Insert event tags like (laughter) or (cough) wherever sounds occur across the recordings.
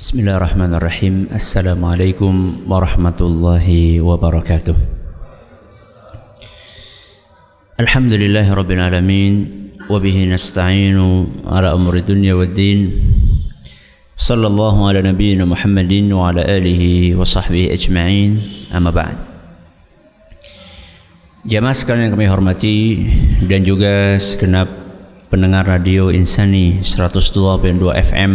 Bismillahirrahmanirrahim. Assalamualaikum warahmatullahi wabarakatuh. Alhamdulillahi rabbil alamin wa bihi nasta'inu ala umuri dunya waddin. Sallallahu ala nabiyyina Muhammadin wa ala alihi wa sahbihi ajma'in. Amma ba'd. Jamaah sekalian yang kami hormati dan juga segenap pendengar radio Insani 102.2 FM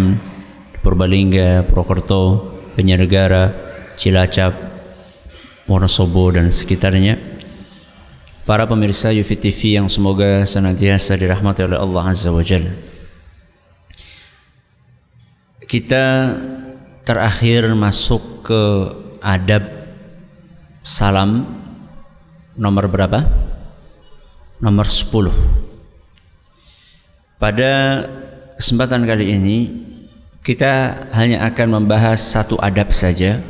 Purbalingga, Purwokerto, Penyergara, Cilacap, Wonosobo dan sekitarnya. Para pemirsa Yufi TV yang semoga senantiasa dirahmati oleh Allah Azza wa Jalla. Kita terakhir masuk ke adab salam nomor berapa? Nomor 10. Pada kesempatan kali ini kita hanya akan membahas satu adab saja.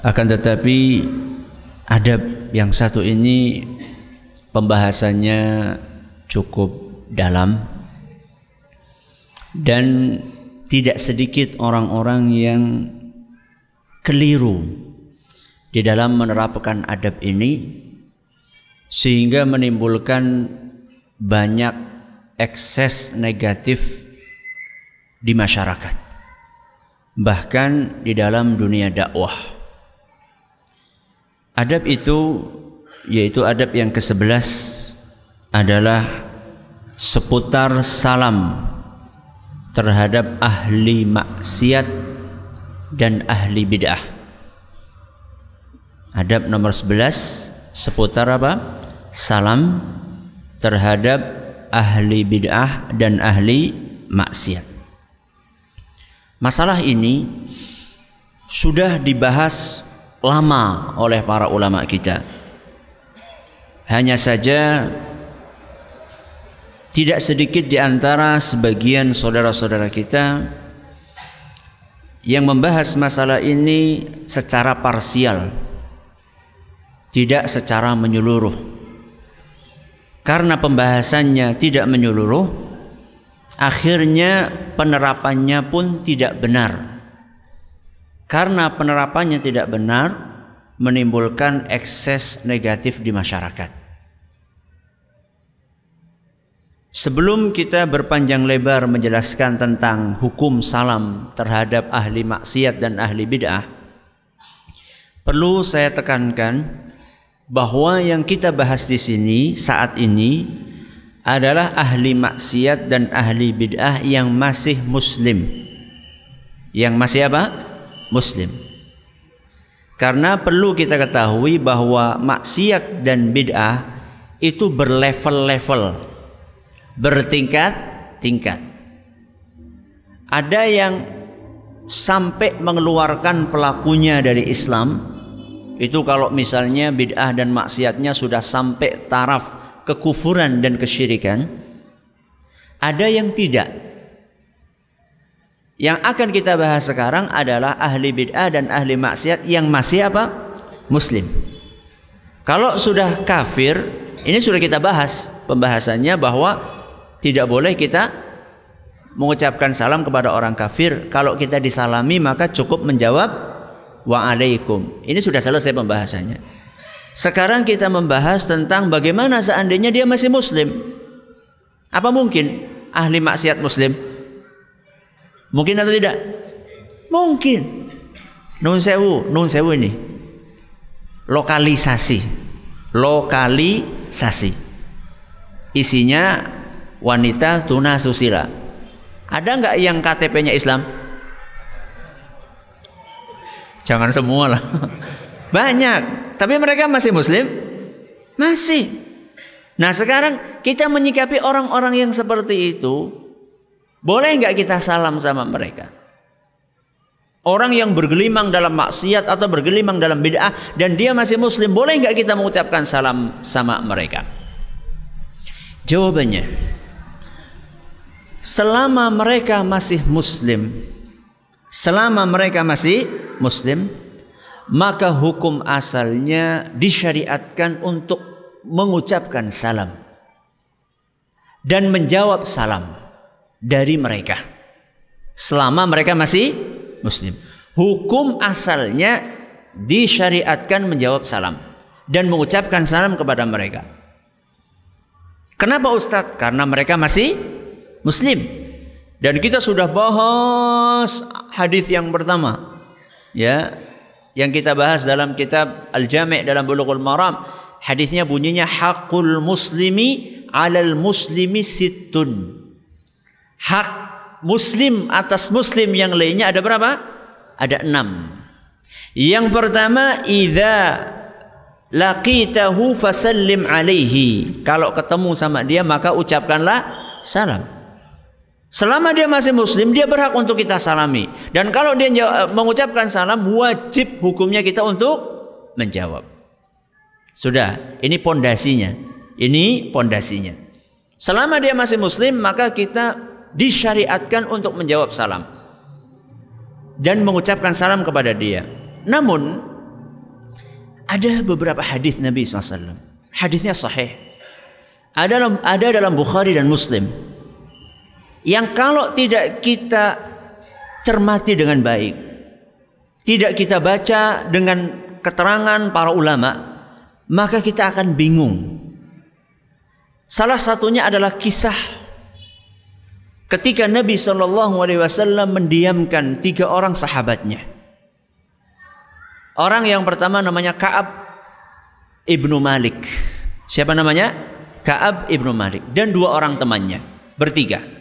Akan tetapi adab yang satu ini pembahasannya cukup dalam dan tidak sedikit orang-orang yang keliru di dalam menerapkan adab ini sehingga menimbulkan banyak ekses negatif di masyarakat. Bahkan di dalam dunia dakwah. Adab itu yaitu adab yang ke-11 adalah seputar salam terhadap ahli maksiat dan ahli bid'ah. Adab nomor 11 seputar apa? Salam terhadap ahli bid'ah dan ahli maksiat Masalah ini sudah dibahas lama oleh para ulama kita. Hanya saja tidak sedikit di antara sebagian saudara-saudara kita yang membahas masalah ini secara parsial, tidak secara menyeluruh. Karena pembahasannya tidak menyeluruh, akhirnya penerapannya pun tidak benar. Karena penerapannya tidak benar, menimbulkan ekses negatif di masyarakat. Sebelum kita berpanjang lebar menjelaskan tentang hukum salam terhadap ahli maksiat dan ahli bid'ah, perlu saya tekankan bahwa yang kita bahas di sini saat ini adalah ahli maksiat dan ahli bid'ah yang masih muslim. Yang masih apa? Muslim. Karena perlu kita ketahui bahwa maksiat dan bid'ah itu berlevel-level, bertingkat-tingkat. Ada yang sampai mengeluarkan pelakunya dari Islam, itu kalau misalnya bid'ah dan maksiatnya sudah sampai taraf kekufuran dan kesyirikan, ada yang tidak. Yang akan kita bahas sekarang adalah ahli bid'ah dan ahli maksiat yang masih apa? Muslim. Kalau sudah kafir, ini sudah kita bahas pembahasannya bahwa tidak boleh kita mengucapkan salam kepada orang kafir. Kalau kita disalami maka cukup menjawab waalaikum. Ini sudah selesai pembahasannya. Sekarang kita membahas tentang bagaimana seandainya dia masih muslim. Apa mungkin ahli maksiat muslim? Mungkin atau tidak? Mungkin. Nun sewu, nun sewu ini. Lokalisasi. Lokalisasi. Isinya wanita tuna susila. Ada nggak yang KTP-nya Islam? Jangan semua lah. (laughs) Banyak. Tapi mereka masih muslim? Masih. Nah sekarang kita menyikapi orang-orang yang seperti itu. Boleh nggak kita salam sama mereka? Orang yang bergelimang dalam maksiat atau bergelimang dalam bid'ah dan dia masih muslim, boleh nggak kita mengucapkan salam sama mereka? Jawabannya, selama mereka masih muslim, selama mereka masih muslim, maka hukum asalnya disyariatkan untuk mengucapkan salam dan menjawab salam dari mereka selama mereka masih muslim. Hukum asalnya disyariatkan menjawab salam dan mengucapkan salam kepada mereka. Kenapa Ustadz? Karena mereka masih muslim. Dan kita sudah bahas hadis yang pertama. Ya, yang kita bahas dalam kitab Al-Jami' dalam Bulughul Maram. Hadisnya bunyinya hakul muslimi 'alal muslimi sittun. Hak muslim atas muslim yang lainnya ada berapa? Ada enam. Yang pertama, idza laqitahu fasallim alaihi. Kalau ketemu sama dia maka ucapkanlah salam. Selama dia masih muslim, dia berhak untuk kita salami. Dan kalau dia mengucapkan salam, wajib hukumnya kita untuk menjawab. Sudah, ini pondasinya. Ini pondasinya. Selama dia masih muslim, maka kita disyariatkan untuk menjawab salam dan mengucapkan salam kepada dia. Namun ada beberapa hadis Nabi SAW. Hadisnya sahih. Ada dalam, ada dalam Bukhari dan Muslim. Yang kalau tidak kita cermati dengan baik, tidak kita baca dengan keterangan para ulama, maka kita akan bingung. Salah satunya adalah kisah ketika Nabi Shallallahu Alaihi Wasallam mendiamkan tiga orang sahabatnya. Orang yang pertama namanya Kaab ibnu Malik. Siapa namanya? Kaab ibnu Malik dan dua orang temannya bertiga.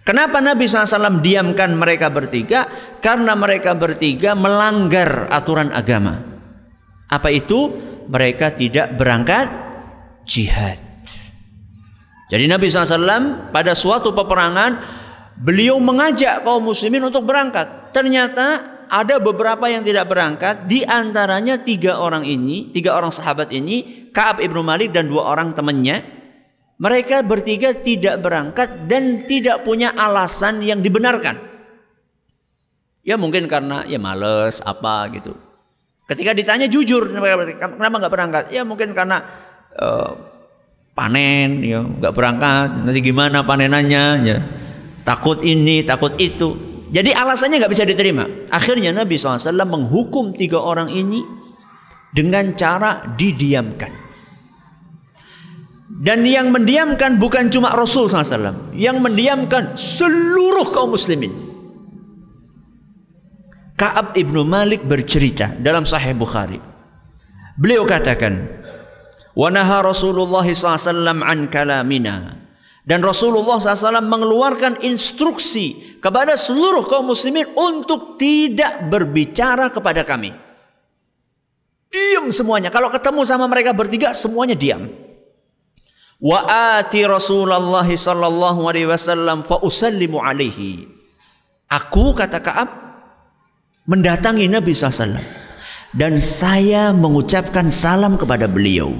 Kenapa Nabi SAW diamkan mereka bertiga? Karena mereka bertiga melanggar aturan agama. Apa itu? Mereka tidak berangkat jihad. Jadi Nabi SAW pada suatu peperangan beliau mengajak kaum muslimin untuk berangkat. Ternyata ada beberapa yang tidak berangkat. Di antaranya tiga orang ini, tiga orang sahabat ini, Kaab ibnu Malik dan dua orang temannya. Mereka bertiga tidak berangkat dan tidak punya alasan yang dibenarkan. Ya mungkin karena ya males apa gitu. Ketika ditanya jujur kenapa nggak berangkat? Ya mungkin karena uh, panen ya nggak berangkat nanti gimana panenannya ya takut ini takut itu jadi alasannya nggak bisa diterima akhirnya Nabi SAW menghukum tiga orang ini dengan cara didiamkan dan yang mendiamkan bukan cuma Rasul SAW yang mendiamkan seluruh kaum muslimin Ka'ab ibnu Malik bercerita dalam Sahih Bukhari beliau katakan Wa naha Rasulullah SAW an kalamina. Dan Rasulullah SAW mengeluarkan instruksi kepada seluruh kaum muslimin untuk tidak berbicara kepada kami. Diam semuanya. Kalau ketemu sama mereka bertiga, semuanya diam. Wa ati Rasulullah sallallahu alaihi wasallam fa usallimu alaihi. Aku kata Ka'ab mendatangi Nabi SAW dan saya mengucapkan salam kepada beliau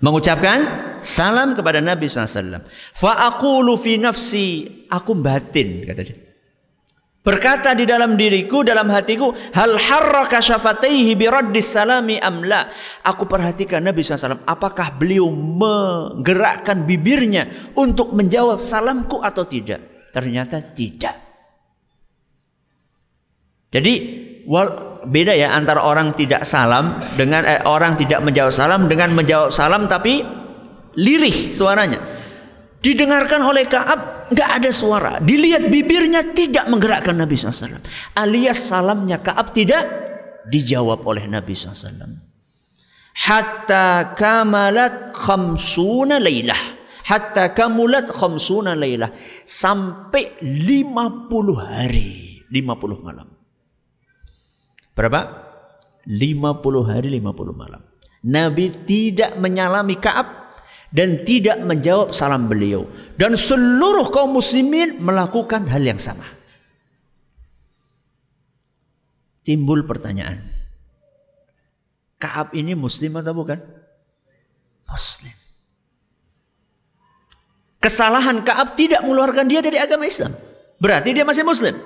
mengucapkan salam kepada Nabi SAW. Fa aqulu fi nafsi, aku batin kata dia. Berkata di dalam diriku, dalam hatiku, hal harraka syafataihi biraddis salami amla. Aku perhatikan Nabi SAW, apakah beliau menggerakkan bibirnya untuk menjawab salamku atau tidak? Ternyata tidak. Jadi wal, beda ya antara orang tidak salam dengan eh, orang tidak menjawab salam dengan menjawab salam tapi lirih suaranya. Didengarkan oleh Kaab nggak ada suara. Dilihat bibirnya tidak menggerakkan Nabi SAW. Alias salamnya Kaab tidak dijawab oleh Nabi SAW. Hatta kamalat khamsuna laylah. Hatta kamulat khamsuna laylah. Sampai 50 hari. 50 malam. Berapa? 50 hari 50 malam. Nabi tidak menyalami Kaab dan tidak menjawab salam beliau. Dan seluruh kaum muslimin melakukan hal yang sama. Timbul pertanyaan. Kaab ini muslim atau bukan? Muslim. Kesalahan Kaab tidak mengeluarkan dia dari agama Islam. Berarti dia masih muslim.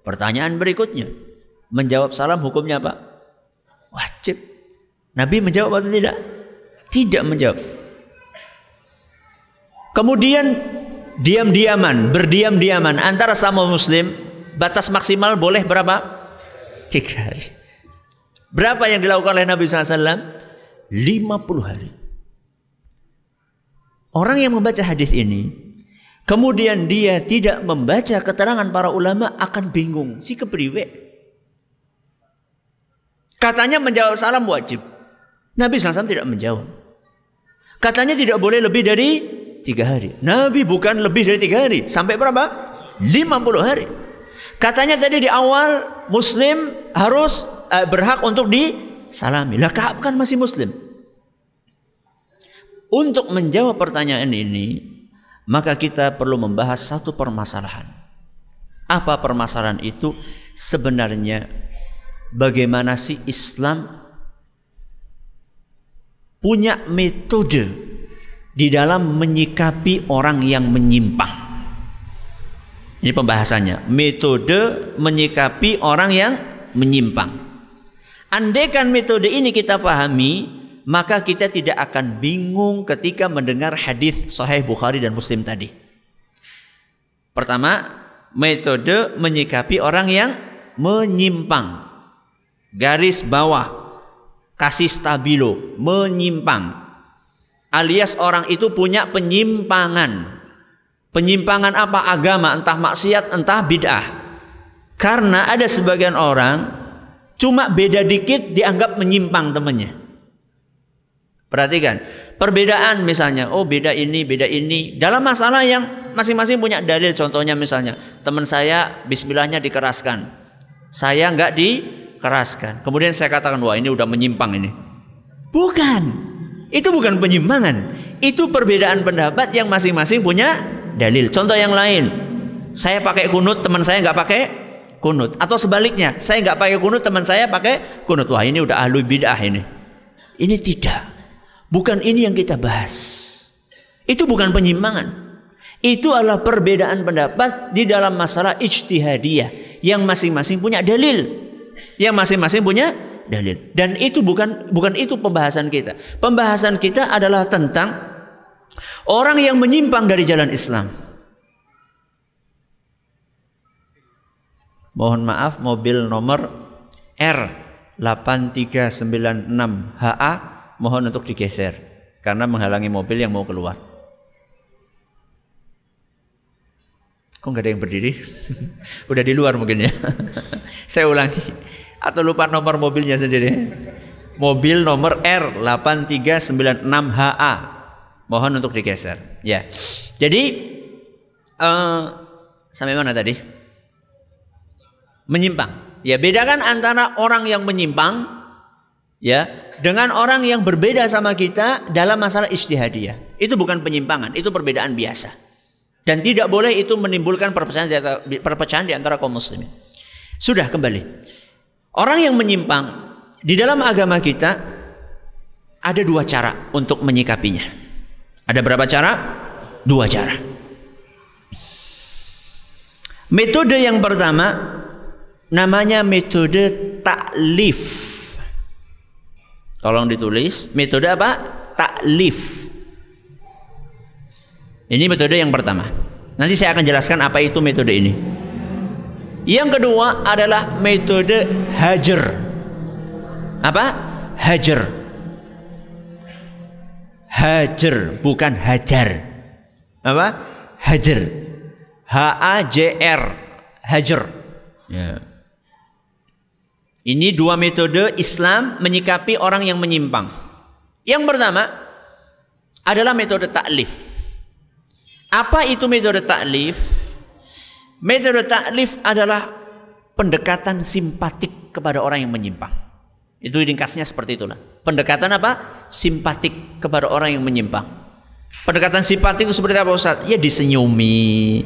Pertanyaan berikutnya, menjawab salam hukumnya apa? Wajib. Nabi menjawab atau tidak? Tidak menjawab. Kemudian diam-diaman, berdiam-diaman antara sama muslim, batas maksimal boleh berapa? Tiga hari. Berapa yang dilakukan oleh Nabi SAW? 50 hari. Orang yang membaca hadis ini, kemudian dia tidak membaca keterangan para ulama akan bingung. Si kepriwe. Katanya menjawab salam wajib. Nabi SAW tidak menjawab. Katanya tidak boleh lebih dari tiga hari. Nabi bukan lebih dari tiga hari. Sampai berapa? 50 hari. Katanya tadi di awal Muslim harus uh, berhak untuk disalami. Lah Kaab kan masih Muslim. Untuk menjawab pertanyaan ini, maka kita perlu membahas satu permasalahan. Apa permasalahan itu? Sebenarnya bagaimana sih Islam punya metode di dalam menyikapi orang yang menyimpang. Ini pembahasannya, metode menyikapi orang yang menyimpang. Andaikan metode ini kita pahami, maka kita tidak akan bingung ketika mendengar hadis Sahih Bukhari dan Muslim tadi. Pertama, metode menyikapi orang yang menyimpang. Garis bawah, kasih stabilo, menyimpang. Alias orang itu punya penyimpangan. Penyimpangan apa? Agama, entah maksiat, entah bid'ah. Karena ada sebagian orang cuma beda dikit dianggap menyimpang temannya. Perhatikan, perbedaan misalnya, oh beda ini, beda ini. Dalam masalah yang masing-masing punya dalil, contohnya misalnya, teman saya bismillahnya dikeraskan. Saya nggak dikeraskan. Kemudian saya katakan, wah ini udah menyimpang ini. Bukan, itu bukan penyimpangan. Itu perbedaan pendapat yang masing-masing punya dalil. Contoh yang lain, saya pakai kunut, teman saya nggak pakai kunut. Atau sebaliknya, saya nggak pakai kunut, teman saya pakai kunut. Wah ini udah ahlu bid'ah ini. Ini tidak. Bukan ini yang kita bahas. Itu bukan penyimpangan. Itu adalah perbedaan pendapat di dalam masalah ijtihadiyah yang masing-masing punya dalil. Yang masing-masing punya dalil. Dan itu bukan bukan itu pembahasan kita. Pembahasan kita adalah tentang Orang yang menyimpang dari jalan Islam. Mohon maaf mobil nomor R8396HA mohon untuk digeser karena menghalangi mobil yang mau keluar. Kok nggak ada yang berdiri? (laughs) Udah di luar mungkin ya. (laughs) Saya ulangi. Atau lupa nomor mobilnya sendiri. Mobil nomor R8396HA Mohon untuk digeser. Ya. Jadi uh, sampai mana tadi? Menyimpang. Ya, bedakan antara orang yang menyimpang ya dengan orang yang berbeda sama kita dalam masalah istihadiyah. Itu bukan penyimpangan, itu perbedaan biasa. Dan tidak boleh itu menimbulkan perpecahan di antara, perpecahan di antara kaum muslimin. Sudah kembali. Orang yang menyimpang di dalam agama kita ada dua cara untuk menyikapinya. Ada berapa cara? Dua cara. Metode yang pertama namanya metode taklif. Tolong ditulis, metode apa? Taklif. Ini metode yang pertama. Nanti saya akan jelaskan apa itu metode ini. Yang kedua adalah metode hajar. Apa? Hajar. Hajar bukan hajar. Apa? Hajar. H A J R. Hajar. Ya. Ini dua metode Islam menyikapi orang yang menyimpang. Yang pertama adalah metode taklif. Apa itu metode taklif? Metode taklif adalah pendekatan simpatik kepada orang yang menyimpang. Itu ringkasnya seperti itulah. Pendekatan apa? Simpatik kepada orang yang menyimpang. Pendekatan simpatik itu seperti apa Ustaz? Ya disenyumi,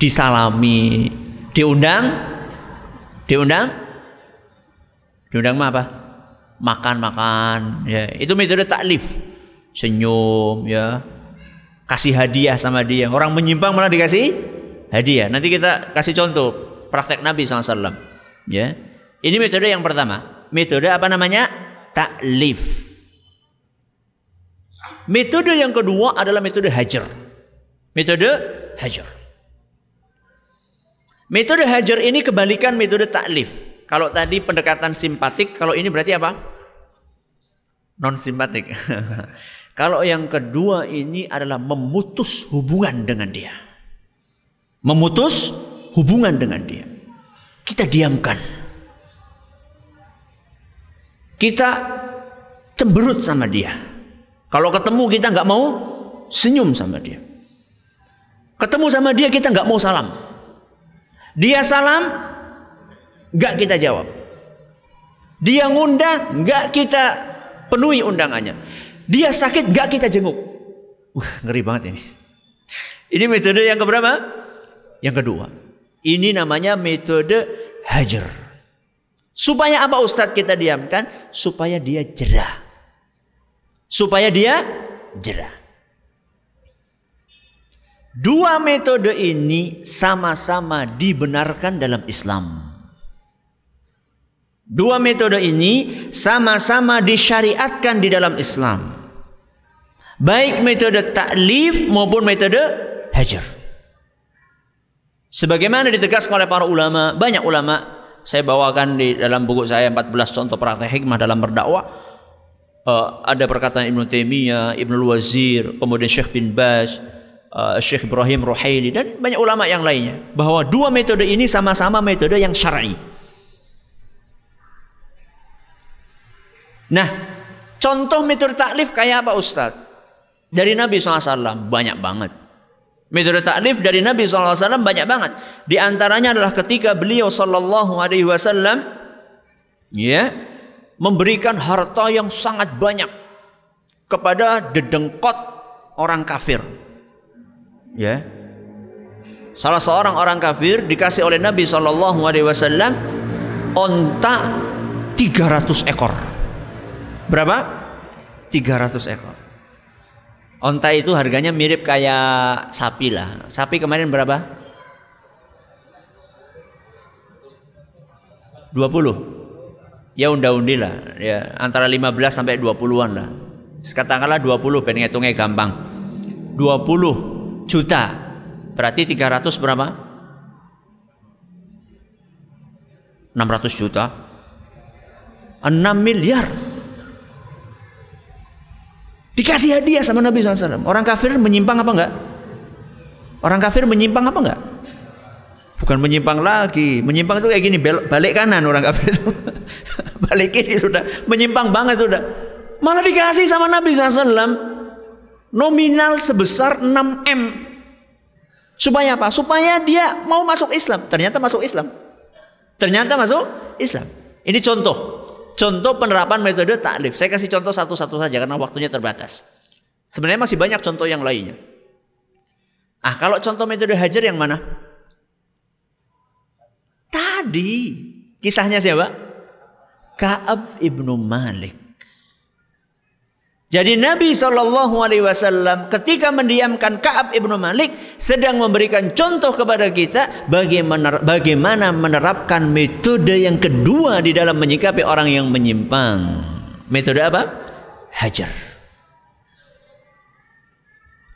disalami, diundang, diundang, diundang apa? Makan-makan, ya. Itu metode taklif. Senyum, ya. Kasih hadiah sama dia. Orang menyimpang malah dikasih hadiah. Nanti kita kasih contoh praktek Nabi SAW. Ya. Ini metode yang pertama metode apa namanya? Taklif. Metode yang kedua adalah metode hajar. Metode hajar. Metode hajar ini kebalikan metode taklif. Kalau tadi pendekatan simpatik, kalau ini berarti apa? Non simpatik. (laughs) kalau yang kedua ini adalah memutus hubungan dengan dia. Memutus hubungan dengan dia. Kita diamkan. Kita cemberut sama dia. Kalau ketemu kita nggak mau senyum sama dia. Ketemu sama dia kita nggak mau salam. Dia salam, nggak kita jawab. Dia ngundang, nggak kita penuhi undangannya. Dia sakit, nggak kita jenguk. Wah, ngeri banget ini. Ini metode yang keberapa? Yang kedua. Ini namanya metode hajar. Supaya apa Ustadz kita diamkan? Supaya dia jerah. Supaya dia jerah. Dua metode ini sama-sama dibenarkan dalam Islam. Dua metode ini sama-sama disyariatkan di dalam Islam. Baik metode taklif maupun metode hajar. Sebagaimana ditegaskan oleh para ulama, banyak ulama saya bawakan di dalam buku saya 14 contoh praktek hikmah dalam berdakwah. Uh, ada perkataan Ibnu Taimiyah, Ibnu Wazir, kemudian Syekh bin Baz, uh, Syekh Ibrahim Ruhaili dan banyak ulama yang lainnya bahwa dua metode ini sama-sama metode yang syar'i. Nah, contoh metode taklif kayak apa Ustaz? Dari Nabi SAW banyak banget. Metode taklif dari Nabi SAW banyak banget. Di antaranya adalah ketika beliau Sallallahu Alaihi Wasallam ya memberikan harta yang sangat banyak kepada dedengkot orang kafir. Ya. Salah seorang orang kafir dikasih oleh Nabi Shallallahu Alaihi Wasallam onta 300 ekor. Berapa? 300 ekor onta itu harganya mirip kayak sapi lah sapi kemarin berapa 20 ya unda-undi lah ya antara 15 sampai 20-an lah katakanlah 20 ben ngitungnya gampang 20 juta. Berarti 300 berapa? 600 juta. 6 miliar. Dikasih hadiah sama Nabi SAW. Orang kafir menyimpang apa enggak? Orang kafir menyimpang apa enggak? Bukan menyimpang lagi. Menyimpang itu kayak gini, balik kanan orang kafir itu. (laughs) balik kiri sudah. Menyimpang banget sudah. Malah dikasih sama Nabi SAW nominal sebesar 6M. Supaya apa? Supaya dia mau masuk Islam. Ternyata masuk Islam. Ternyata masuk Islam. Ini contoh. Contoh penerapan metode taklif. Saya kasih contoh satu-satu saja karena waktunya terbatas. Sebenarnya masih banyak contoh yang lainnya. Ah, kalau contoh metode hajar yang mana? Tadi kisahnya siapa? Kaab ibnu Malik. Jadi Nabi Shallallahu Alaihi Wasallam ketika mendiamkan Kaab ibnu Malik sedang memberikan contoh kepada kita bagaimana bagaimana menerapkan metode yang kedua di dalam menyikapi orang yang menyimpang. Metode apa? Hajar.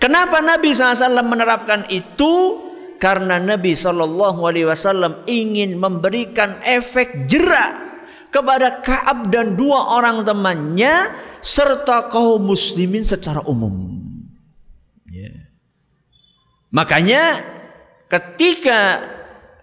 Kenapa Nabi SAW menerapkan itu? Karena Nabi Wasallam ingin memberikan efek jerak kepada Kaab dan dua orang temannya serta kaum muslimin secara umum. Yeah. Makanya ketika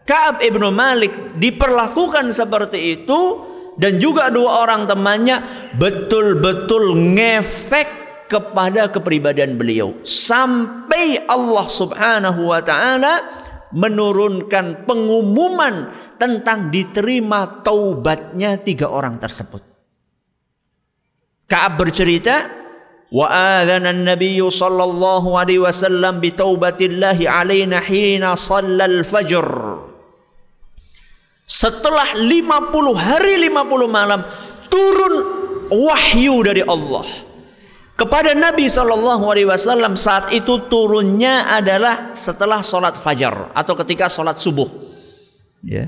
Kaab ibnu Malik diperlakukan seperti itu dan juga dua orang temannya betul-betul ngefek kepada kepribadian beliau sampai Allah Subhanahu wa taala menurunkan pengumuman tentang diterima taubatnya tiga orang tersebut. Ka'ab bercerita, wa adzana an-nabiy sallallahu alaihi wasallam bi taubatillahi alaina hina shallal fajr. Setelah 50 hari 50 malam turun wahyu dari Allah kepada Nabi Shallallahu Alaihi Wasallam saat itu turunnya adalah setelah sholat fajar atau ketika sholat subuh. Ya.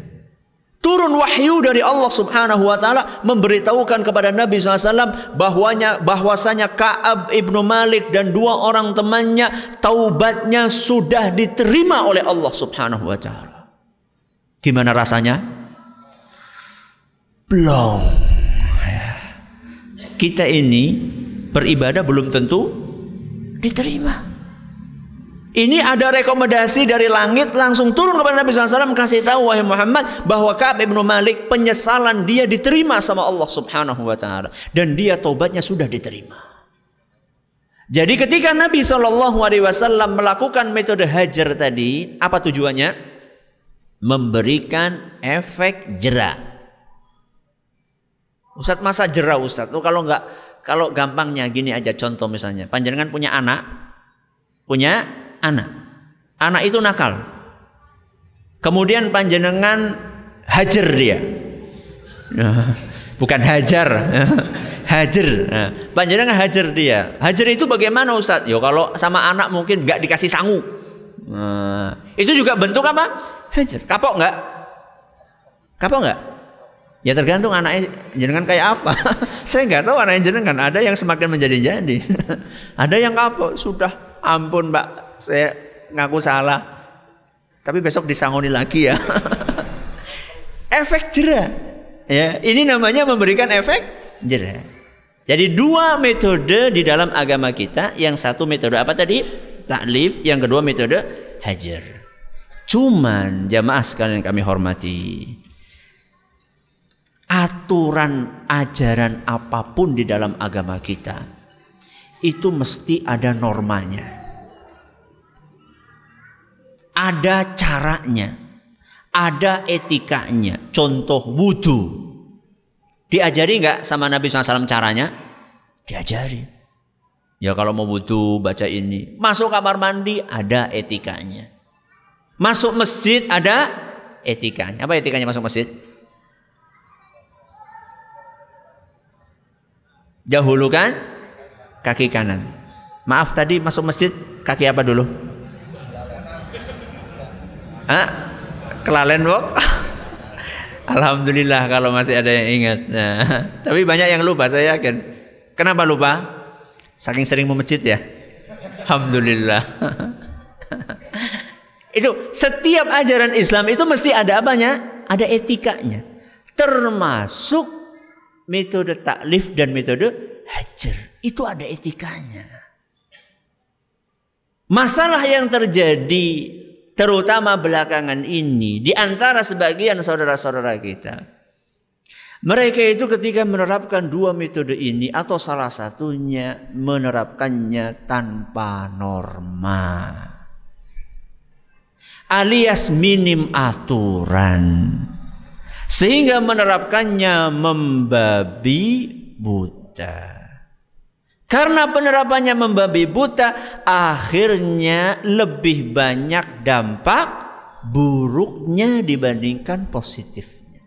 Turun wahyu dari Allah Subhanahu wa taala memberitahukan kepada Nabi SAW bahwanya bahwasanya Ka'ab ibnu Malik dan dua orang temannya taubatnya sudah diterima oleh Allah Subhanahu wa taala. Gimana rasanya? Belum. Kita ini beribadah belum tentu diterima. Ini ada rekomendasi dari langit langsung turun kepada Nabi SAW kasih tahu wahai Muhammad bahwa Ka'ab bin Malik penyesalan dia diterima sama Allah Subhanahu wa taala dan dia tobatnya sudah diterima. Jadi ketika Nabi Shallallahu Alaihi Wasallam melakukan metode hajar tadi, apa tujuannya? Memberikan efek jerah. Ustadz masa jerah Ustadz? Tuh kalau nggak kalau gampangnya gini aja contoh misalnya, panjenengan punya anak, punya anak. Anak itu nakal. Kemudian panjenengan hajar dia. (laughs) Bukan hajar. (laughs) hajar. Panjenengan hajar dia. Hajar itu bagaimana Ustaz? Yo kalau sama anak mungkin nggak dikasih sangu. Nah, itu juga bentuk apa? Hajar. Kapok nggak? Kapok nggak? Ya tergantung anaknya jenengan kayak apa. (laughs) Saya nggak tahu anaknya jenengan. Ada yang semakin menjadi-jadi. (laughs) Ada yang kapok. Sudah ampun mbak saya ngaku salah. Tapi besok disangoni lagi ya. (laughs) efek jerah. Ya, ini namanya memberikan efek jerah. Jadi dua metode di dalam agama kita, yang satu metode apa tadi? Taklif, yang kedua metode hajar. Cuman jamaah sekalian kami hormati. Aturan ajaran apa pun di dalam agama kita itu mesti ada normanya ada caranya, ada etikanya. Contoh wudhu. Diajari nggak sama Nabi SAW caranya? Diajari. Ya kalau mau wudhu baca ini. Masuk kamar mandi ada etikanya. Masuk masjid ada etikanya. Apa etikanya masuk masjid? Dahulukan kaki kanan. Maaf tadi masuk masjid kaki apa dulu? Hah? Kelalen Bok? (laughs) Alhamdulillah kalau masih ada yang ingat. Nah, (laughs) tapi banyak yang lupa saya yakin. Kenapa lupa? Saking sering memecit ya. Alhamdulillah. (laughs) itu setiap ajaran Islam itu mesti ada apanya? Ada etikanya. Termasuk metode taklif dan metode hajar. Itu ada etikanya. Masalah yang terjadi terutama belakangan ini di antara sebagian saudara-saudara kita. Mereka itu ketika menerapkan dua metode ini atau salah satunya menerapkannya tanpa norma. Alias minim aturan. Sehingga menerapkannya membabi buta. Karena penerapannya membabi buta, akhirnya lebih banyak dampak buruknya dibandingkan positifnya.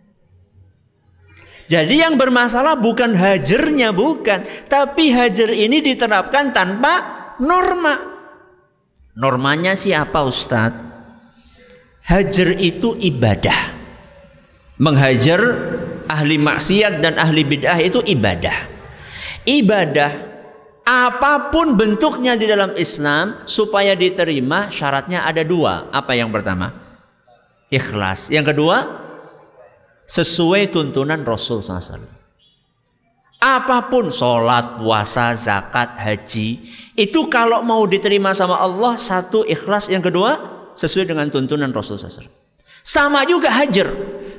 Jadi yang bermasalah bukan hajernya bukan, tapi hajar ini diterapkan tanpa norma. Normanya siapa Ustadz? Hajar itu ibadah. Menghajar ahli maksiat dan ahli bid'ah itu ibadah. Ibadah Apa pun bentuknya di dalam Islam supaya diterima syaratnya ada dua. Apa yang pertama? Ikhlas. Yang kedua, sesuai tuntunan Rasul SAW. Apa pun sholat, puasa, zakat, haji itu kalau mau diterima sama Allah satu ikhlas, yang kedua sesuai dengan tuntunan Rasul SAW. Sama juga hajar.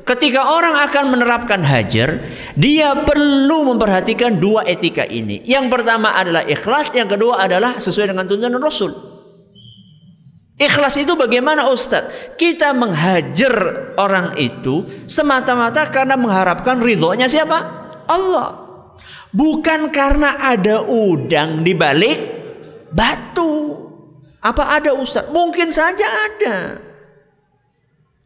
Ketika orang akan menerapkan hajar, dia perlu memperhatikan dua etika ini. Yang pertama adalah ikhlas, yang kedua adalah sesuai dengan tuntunan Rasul. Ikhlas itu bagaimana Ustadz? Kita menghajar orang itu semata-mata karena mengharapkan ridhonya siapa? Allah. Bukan karena ada udang di balik batu. Apa ada Ustadz? Mungkin saja ada.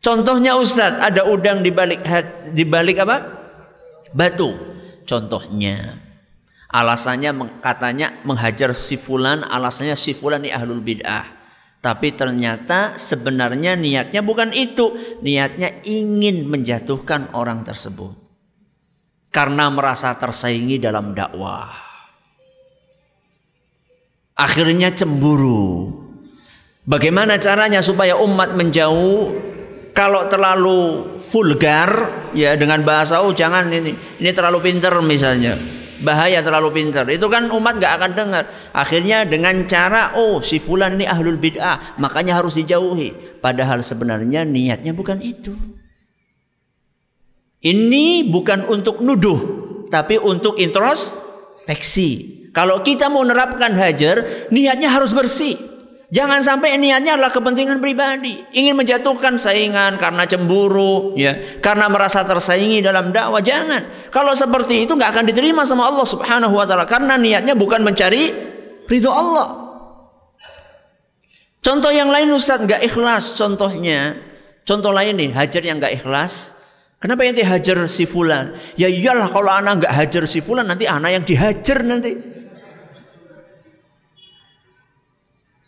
Contohnya Ustadz, ada udang di balik di balik apa? Batu. Contohnya. Alasannya katanya menghajar si fulan, alasannya si fulan ini ahlul bid'ah. Tapi ternyata sebenarnya niatnya bukan itu. Niatnya ingin menjatuhkan orang tersebut. Karena merasa tersaingi dalam dakwah. Akhirnya cemburu. Bagaimana caranya supaya umat menjauh kalau terlalu vulgar ya dengan bahasa oh jangan ini ini terlalu pinter misalnya bahaya terlalu pintar. Itu kan umat gak akan dengar. Akhirnya dengan cara oh si fulan ini ahlul bid'ah, makanya harus dijauhi. Padahal sebenarnya niatnya bukan itu. Ini bukan untuk nuduh, tapi untuk introspeksi. Kalau kita mau menerapkan hajar, niatnya harus bersih. Jangan sampai niatnya adalah kepentingan pribadi, ingin menjatuhkan saingan karena cemburu, ya, karena merasa tersaingi dalam dakwah. Jangan. Kalau seperti itu nggak akan diterima sama Allah Subhanahu wa taala karena niatnya bukan mencari ridho Allah. Contoh yang lain Ustaz nggak ikhlas contohnya. Contoh lain nih, hajar yang nggak ikhlas. Kenapa yang hajar si fulan? Ya iyalah kalau anak nggak hajar si fulan nanti anak yang dihajar nanti.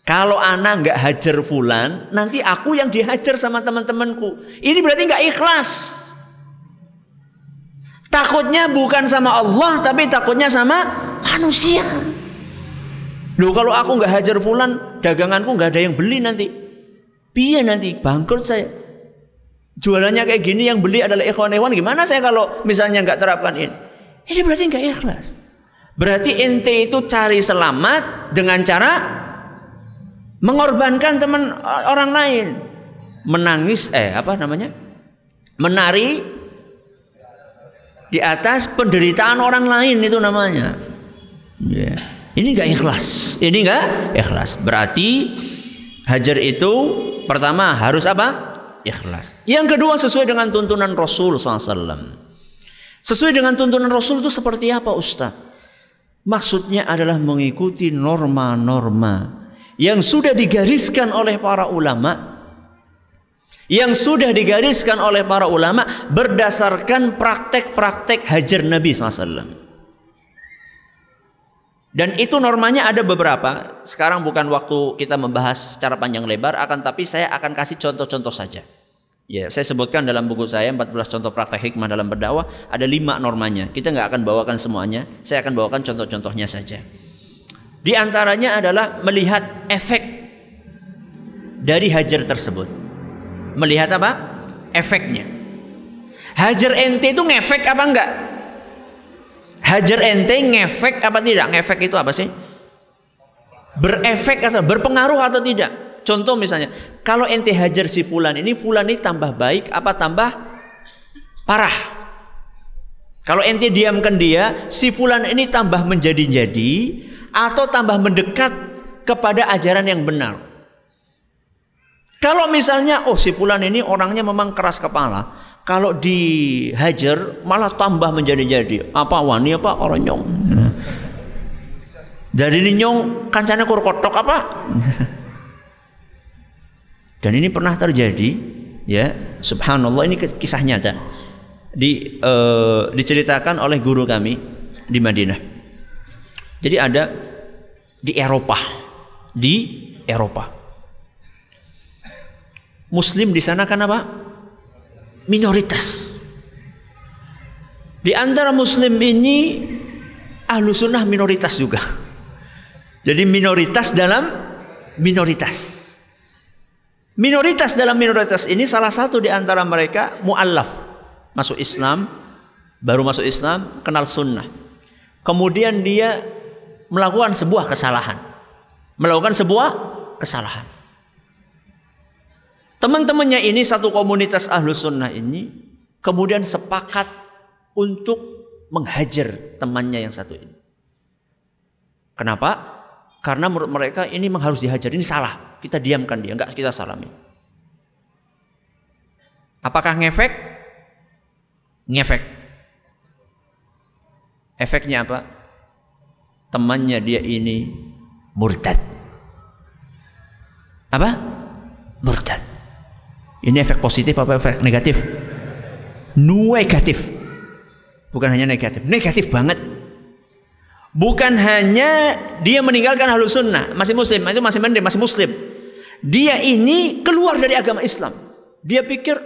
Kalau anak nggak hajar fulan, nanti aku yang dihajar sama teman-temanku. Ini berarti nggak ikhlas. Takutnya bukan sama Allah, tapi takutnya sama manusia. Loh kalau aku nggak hajar fulan, daganganku nggak ada yang beli nanti. Piye nanti bangkrut saya. Jualannya kayak gini yang beli adalah ikhwan-ikhwan. Gimana saya kalau misalnya nggak terapkan ini? Ini berarti nggak ikhlas. Berarti ente itu cari selamat dengan cara mengorbankan teman orang lain, menangis eh apa namanya? menari di atas penderitaan orang lain itu namanya. Yeah. Ini enggak ikhlas. Ini enggak ikhlas. Berarti hajar itu pertama harus apa? Ikhlas. Yang kedua sesuai dengan tuntunan Rasul SAW. Sesuai dengan tuntunan Rasul itu seperti apa Ustaz? Maksudnya adalah mengikuti norma-norma yang sudah digariskan oleh para ulama yang sudah digariskan oleh para ulama berdasarkan praktek-praktek hajar Nabi SAW. Dan itu normanya ada beberapa. Sekarang bukan waktu kita membahas secara panjang lebar, akan tapi saya akan kasih contoh-contoh saja. Ya, saya sebutkan dalam buku saya 14 contoh praktek hikmah dalam berdakwah ada lima normanya. Kita nggak akan bawakan semuanya, saya akan bawakan contoh-contohnya saja. Di antaranya adalah melihat efek dari hajar tersebut. Melihat apa? Efeknya. Hajar ente itu ngefek apa enggak? Hajar ente ngefek apa tidak? Ngefek itu apa sih? Berefek atau berpengaruh atau tidak? Contoh misalnya, kalau ente hajar si fulan ini, fulan ini tambah baik apa tambah parah? Kalau ente diamkan dia, si fulan ini tambah menjadi-jadi atau tambah mendekat kepada ajaran yang benar. Kalau misalnya oh si fulan ini orangnya memang keras kepala, kalau dihajar malah tambah menjadi-jadi. Apa wani apa orang nyong. Dari ini nyong kancana kur kotok apa? Dan ini pernah terjadi ya, subhanallah ini kisah nyata. Di uh, diceritakan oleh guru kami di Madinah. Jadi ada di Eropa, di Eropa. Muslim di sana kan apa? Minoritas. Di antara Muslim ini ahlu sunnah minoritas juga. Jadi minoritas dalam minoritas. Minoritas dalam minoritas ini salah satu di antara mereka mu'allaf. Masuk Islam, baru masuk Islam, kenal sunnah. Kemudian dia melakukan sebuah kesalahan. Melakukan sebuah kesalahan. Teman-temannya ini satu komunitas ahlu sunnah ini kemudian sepakat untuk menghajar temannya yang satu ini. Kenapa? Karena menurut mereka ini memang harus dihajar, ini salah. Kita diamkan dia, enggak kita salami. Apakah ngefek? Ngefek. Efeknya apa? Temannya dia ini murtad. Apa? Murtad. Ini efek positif apa efek negatif? Negatif. Bukan hanya negatif, negatif banget. Bukan hanya dia meninggalkan halus sunnah, masih muslim, itu masih mending, masih muslim. Dia ini keluar dari agama Islam. Dia pikir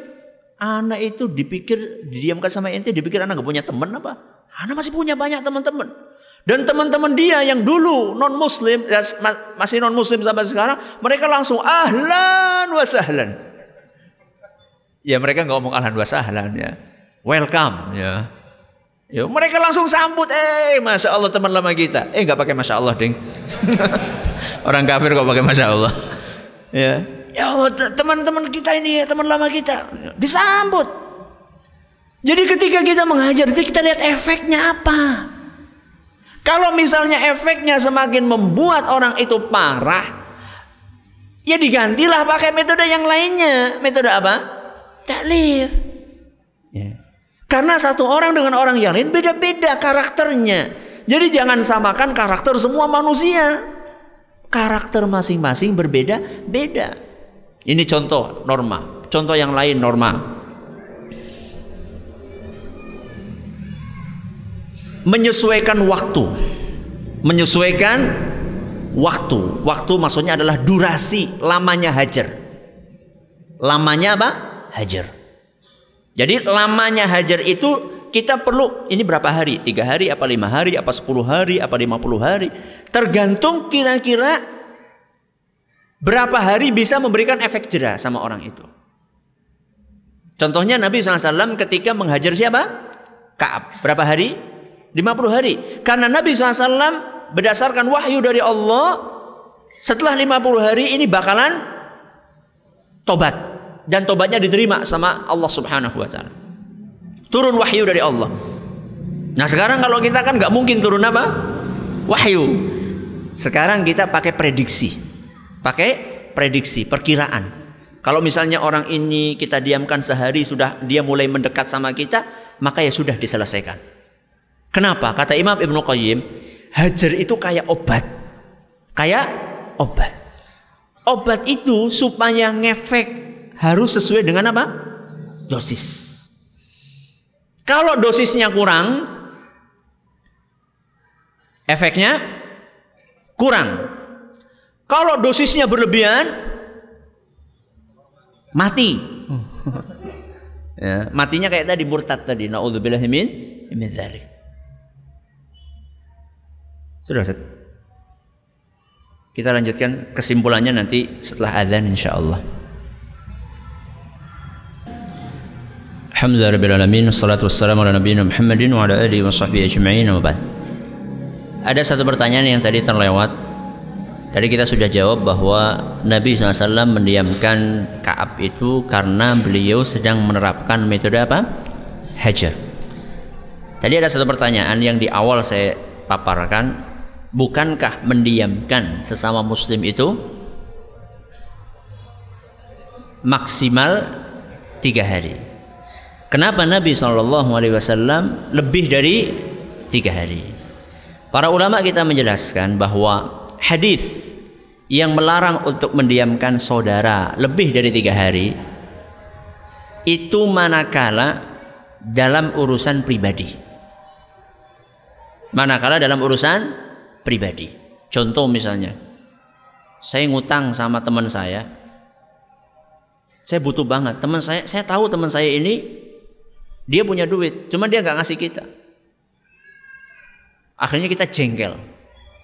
anak itu dipikir didiamkan sama ente dipikir anak gak punya teman apa? Anak masih punya banyak teman-teman. Dan teman-teman dia yang dulu non muslim ya, masih non muslim sampai sekarang mereka langsung ahlan wa sahlan. Ya mereka nggak ngomong ahlan wa sahlan ya. Welcome ya. Ya, mereka langsung sambut, eh, masya Allah teman lama kita. Eh, nggak pakai masya Allah, ding. (laughs) Orang kafir kok pakai masya Allah. Ya, ya Allah, teman-teman kita ini ya, teman lama kita disambut. Jadi ketika kita mengajar, kita lihat efeknya apa. Kalau misalnya efeknya semakin membuat orang itu parah, ya digantilah pakai metode yang lainnya. Metode apa? Taklif. Ya. Karena satu orang dengan orang yang lain beda-beda karakternya. Jadi jangan samakan karakter semua manusia. Karakter masing-masing berbeda-beda. Ini contoh norma. Contoh yang lain norma. Menyesuaikan waktu. Menyesuaikan waktu. Waktu maksudnya adalah durasi lamanya hajar. Lamanya apa? Hajar. Jadi lamanya hajar itu kita perlu ini berapa hari? Tiga hari, apa lima hari, apa sepuluh hari, apa lima puluh hari? Tergantung kira-kira berapa hari bisa memberikan efek jerah sama orang itu. Contohnya Nabi SAW ketika menghajar siapa? Kaab. Berapa hari? 50 hari. Karena Nabi SAW berdasarkan wahyu dari Allah setelah 50 hari ini bakalan tobat dan tobatnya diterima sama Allah Subhanahu wa taala. Turun wahyu dari Allah. Nah, sekarang kalau kita kan nggak mungkin turun apa? Wahyu. Sekarang kita pakai prediksi. Pakai prediksi, perkiraan. Kalau misalnya orang ini kita diamkan sehari sudah dia mulai mendekat sama kita, maka ya sudah diselesaikan. Kenapa? Kata Imam Ibnu Qayyim, hajar itu kayak obat. Kayak obat. Obat itu supaya ngefek harus sesuai dengan apa? Dosis. Kalau dosisnya kurang, efeknya kurang. Kalau dosisnya berlebihan, mati. ya, matinya kayak tadi murtad tadi. Nauzubillah min min dzalik. Sudah, Ustaz. Kita lanjutkan kesimpulannya nanti setelah adzan insyaallah. Alhamdulillah Rabbil Alamin Assalatu wassalamu ala nabiyina Muhammadin Wa ala alihi wa sahbihi ajma'in Ada satu pertanyaan yang tadi terlewat Tadi kita sudah jawab bahwa Nabi SAW mendiamkan Kaab itu karena beliau sedang menerapkan metode apa? Hajar Tadi ada satu pertanyaan yang di awal saya paparkan Bukankah mendiamkan sesama muslim itu Maksimal tiga hari Kenapa Nabi Wasallam lebih dari tiga hari? Para ulama kita menjelaskan bahwa hadis yang melarang untuk mendiamkan saudara lebih dari tiga hari itu manakala dalam urusan pribadi. Manakala dalam urusan pribadi. Contoh misalnya, saya ngutang sama teman saya, saya butuh banget. Teman saya, saya tahu teman saya ini dia punya duit, cuma dia nggak ngasih kita. Akhirnya kita jengkel.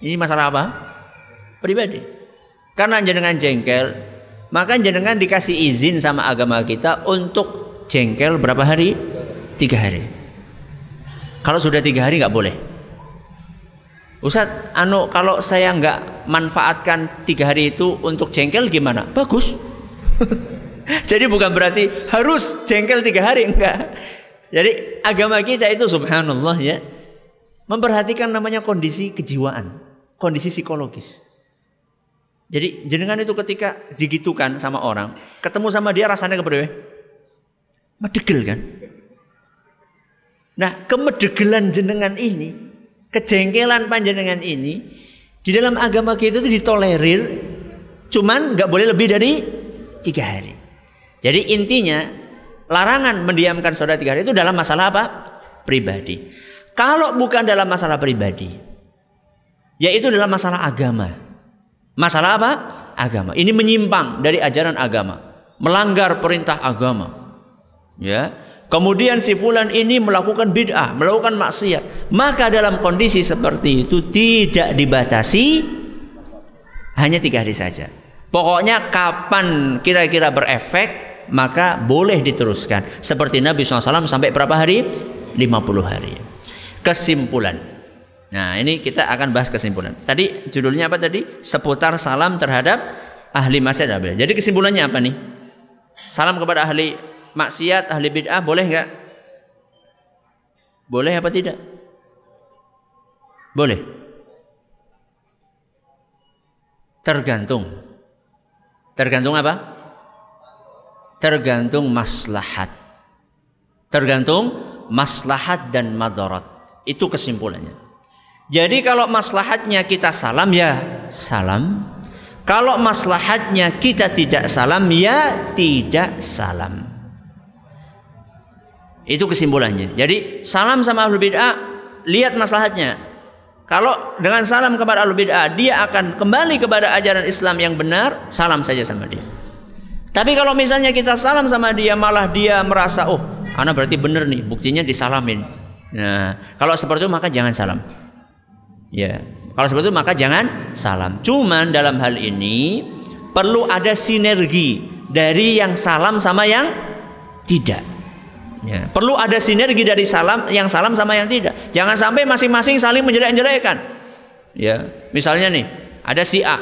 Ini masalah apa? Pribadi. Karena jenengan jengkel, maka jenengan dikasih izin sama agama kita untuk jengkel berapa hari? Tiga hari. Kalau sudah tiga hari nggak boleh. Ustadz, anu kalau saya nggak manfaatkan tiga hari itu untuk jengkel gimana? Bagus. (laughs) Jadi bukan berarti harus jengkel tiga hari enggak. Jadi agama kita itu subhanallah ya memperhatikan namanya kondisi kejiwaan, kondisi psikologis. Jadi jenengan itu ketika digitukan sama orang, ketemu sama dia rasanya kepada Medegel kan? Nah, kemedegelan jenengan ini, kejengkelan panjenengan ini di dalam agama kita itu ditolerir, cuman nggak boleh lebih dari tiga hari. Jadi intinya larangan mendiamkan saudara tiga hari itu dalam masalah apa? Pribadi. Kalau bukan dalam masalah pribadi, yaitu dalam masalah agama. Masalah apa? agama. Ini menyimpang dari ajaran agama, melanggar perintah agama. Ya. Kemudian si fulan ini melakukan bid'ah, melakukan maksiat. Maka dalam kondisi seperti itu tidak dibatasi hanya tiga hari saja. Pokoknya kapan kira-kira berefek maka boleh diteruskan. Seperti Nabi SAW sampai berapa hari? 50 hari. Kesimpulan. Nah ini kita akan bahas kesimpulan. Tadi judulnya apa tadi? Seputar salam terhadap ahli maksiat. Jadi kesimpulannya apa nih? Salam kepada ahli maksiat, ahli bid'ah boleh nggak? Boleh apa tidak? Boleh. Tergantung. Tergantung apa? Tergantung maslahat. Tergantung maslahat dan madarat. Itu kesimpulannya. Jadi kalau maslahatnya kita salam ya salam. Kalau maslahatnya kita tidak salam ya tidak salam. Itu kesimpulannya. Jadi salam sama ahlul bid'ah lihat maslahatnya. Kalau dengan salam kepada ahlul bid'ah dia akan kembali kepada ajaran Islam yang benar, salam saja sama dia. Tapi kalau misalnya kita salam sama dia malah dia merasa oh, anak berarti benar nih, buktinya disalamin. Nah, kalau seperti itu maka jangan salam. Ya, kalau seperti itu maka jangan salam. Cuman dalam hal ini perlu ada sinergi dari yang salam sama yang tidak. Ya. Perlu ada sinergi dari salam yang salam sama yang tidak. Jangan sampai masing-masing saling menjelek-jelekan. Ya, misalnya nih, ada si A.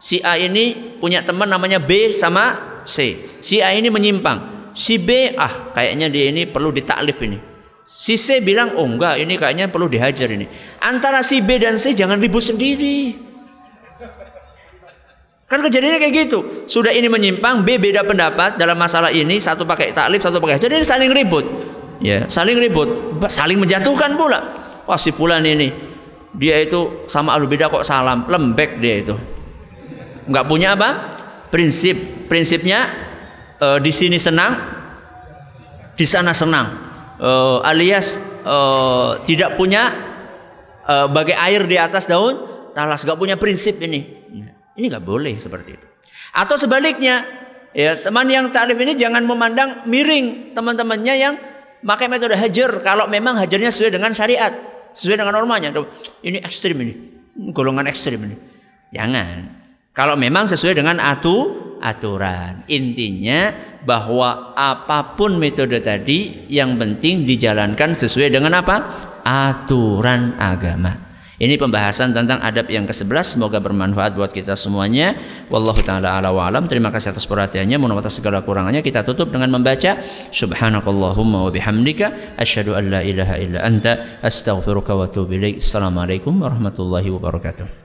Si A ini punya teman namanya B sama C. Si A ini menyimpang. Si B ah kayaknya dia ini perlu ditaklif ini. Si C bilang oh enggak ini kayaknya perlu dihajar ini. Antara si B dan C jangan ribut sendiri. Kan kejadiannya kayak gitu. Sudah ini menyimpang, B beda pendapat dalam masalah ini, satu pakai taklif, satu pakai. Jadi ini saling ribut. Ya, saling ribut, saling menjatuhkan pula. Wah, si fulan ini dia itu sama alu beda kok salam, lembek dia itu. Enggak punya apa? Prinsip. Prinsipnya uh, di sini senang, di sana senang. Uh, alias uh, tidak punya uh, bagai air di atas daun talas, enggak punya prinsip ini. Ini nggak boleh seperti itu. Atau sebaliknya, ya teman yang tarif ini jangan memandang miring teman-temannya yang pakai metode hajar kalau memang hajarnya sesuai dengan syariat, sesuai dengan normanya. Ini ekstrim ini, golongan ekstrim ini. Jangan. Kalau memang sesuai dengan atu aturan. Intinya bahwa apa pun metode tadi yang penting dijalankan sesuai dengan apa? Aturan agama. Ini pembahasan tentang adab yang ke-11 semoga bermanfaat buat kita semuanya. Wallahu taala ala wa alam. Terima kasih atas perhatiannya. Mohon atas segala kurangannya kita tutup dengan membaca subhanakallahumma wa bihamdika asyhadu an la ilaha illa anta astaghfiruka wa atubu ilaik. Assalamualaikum warahmatullahi wabarakatuh.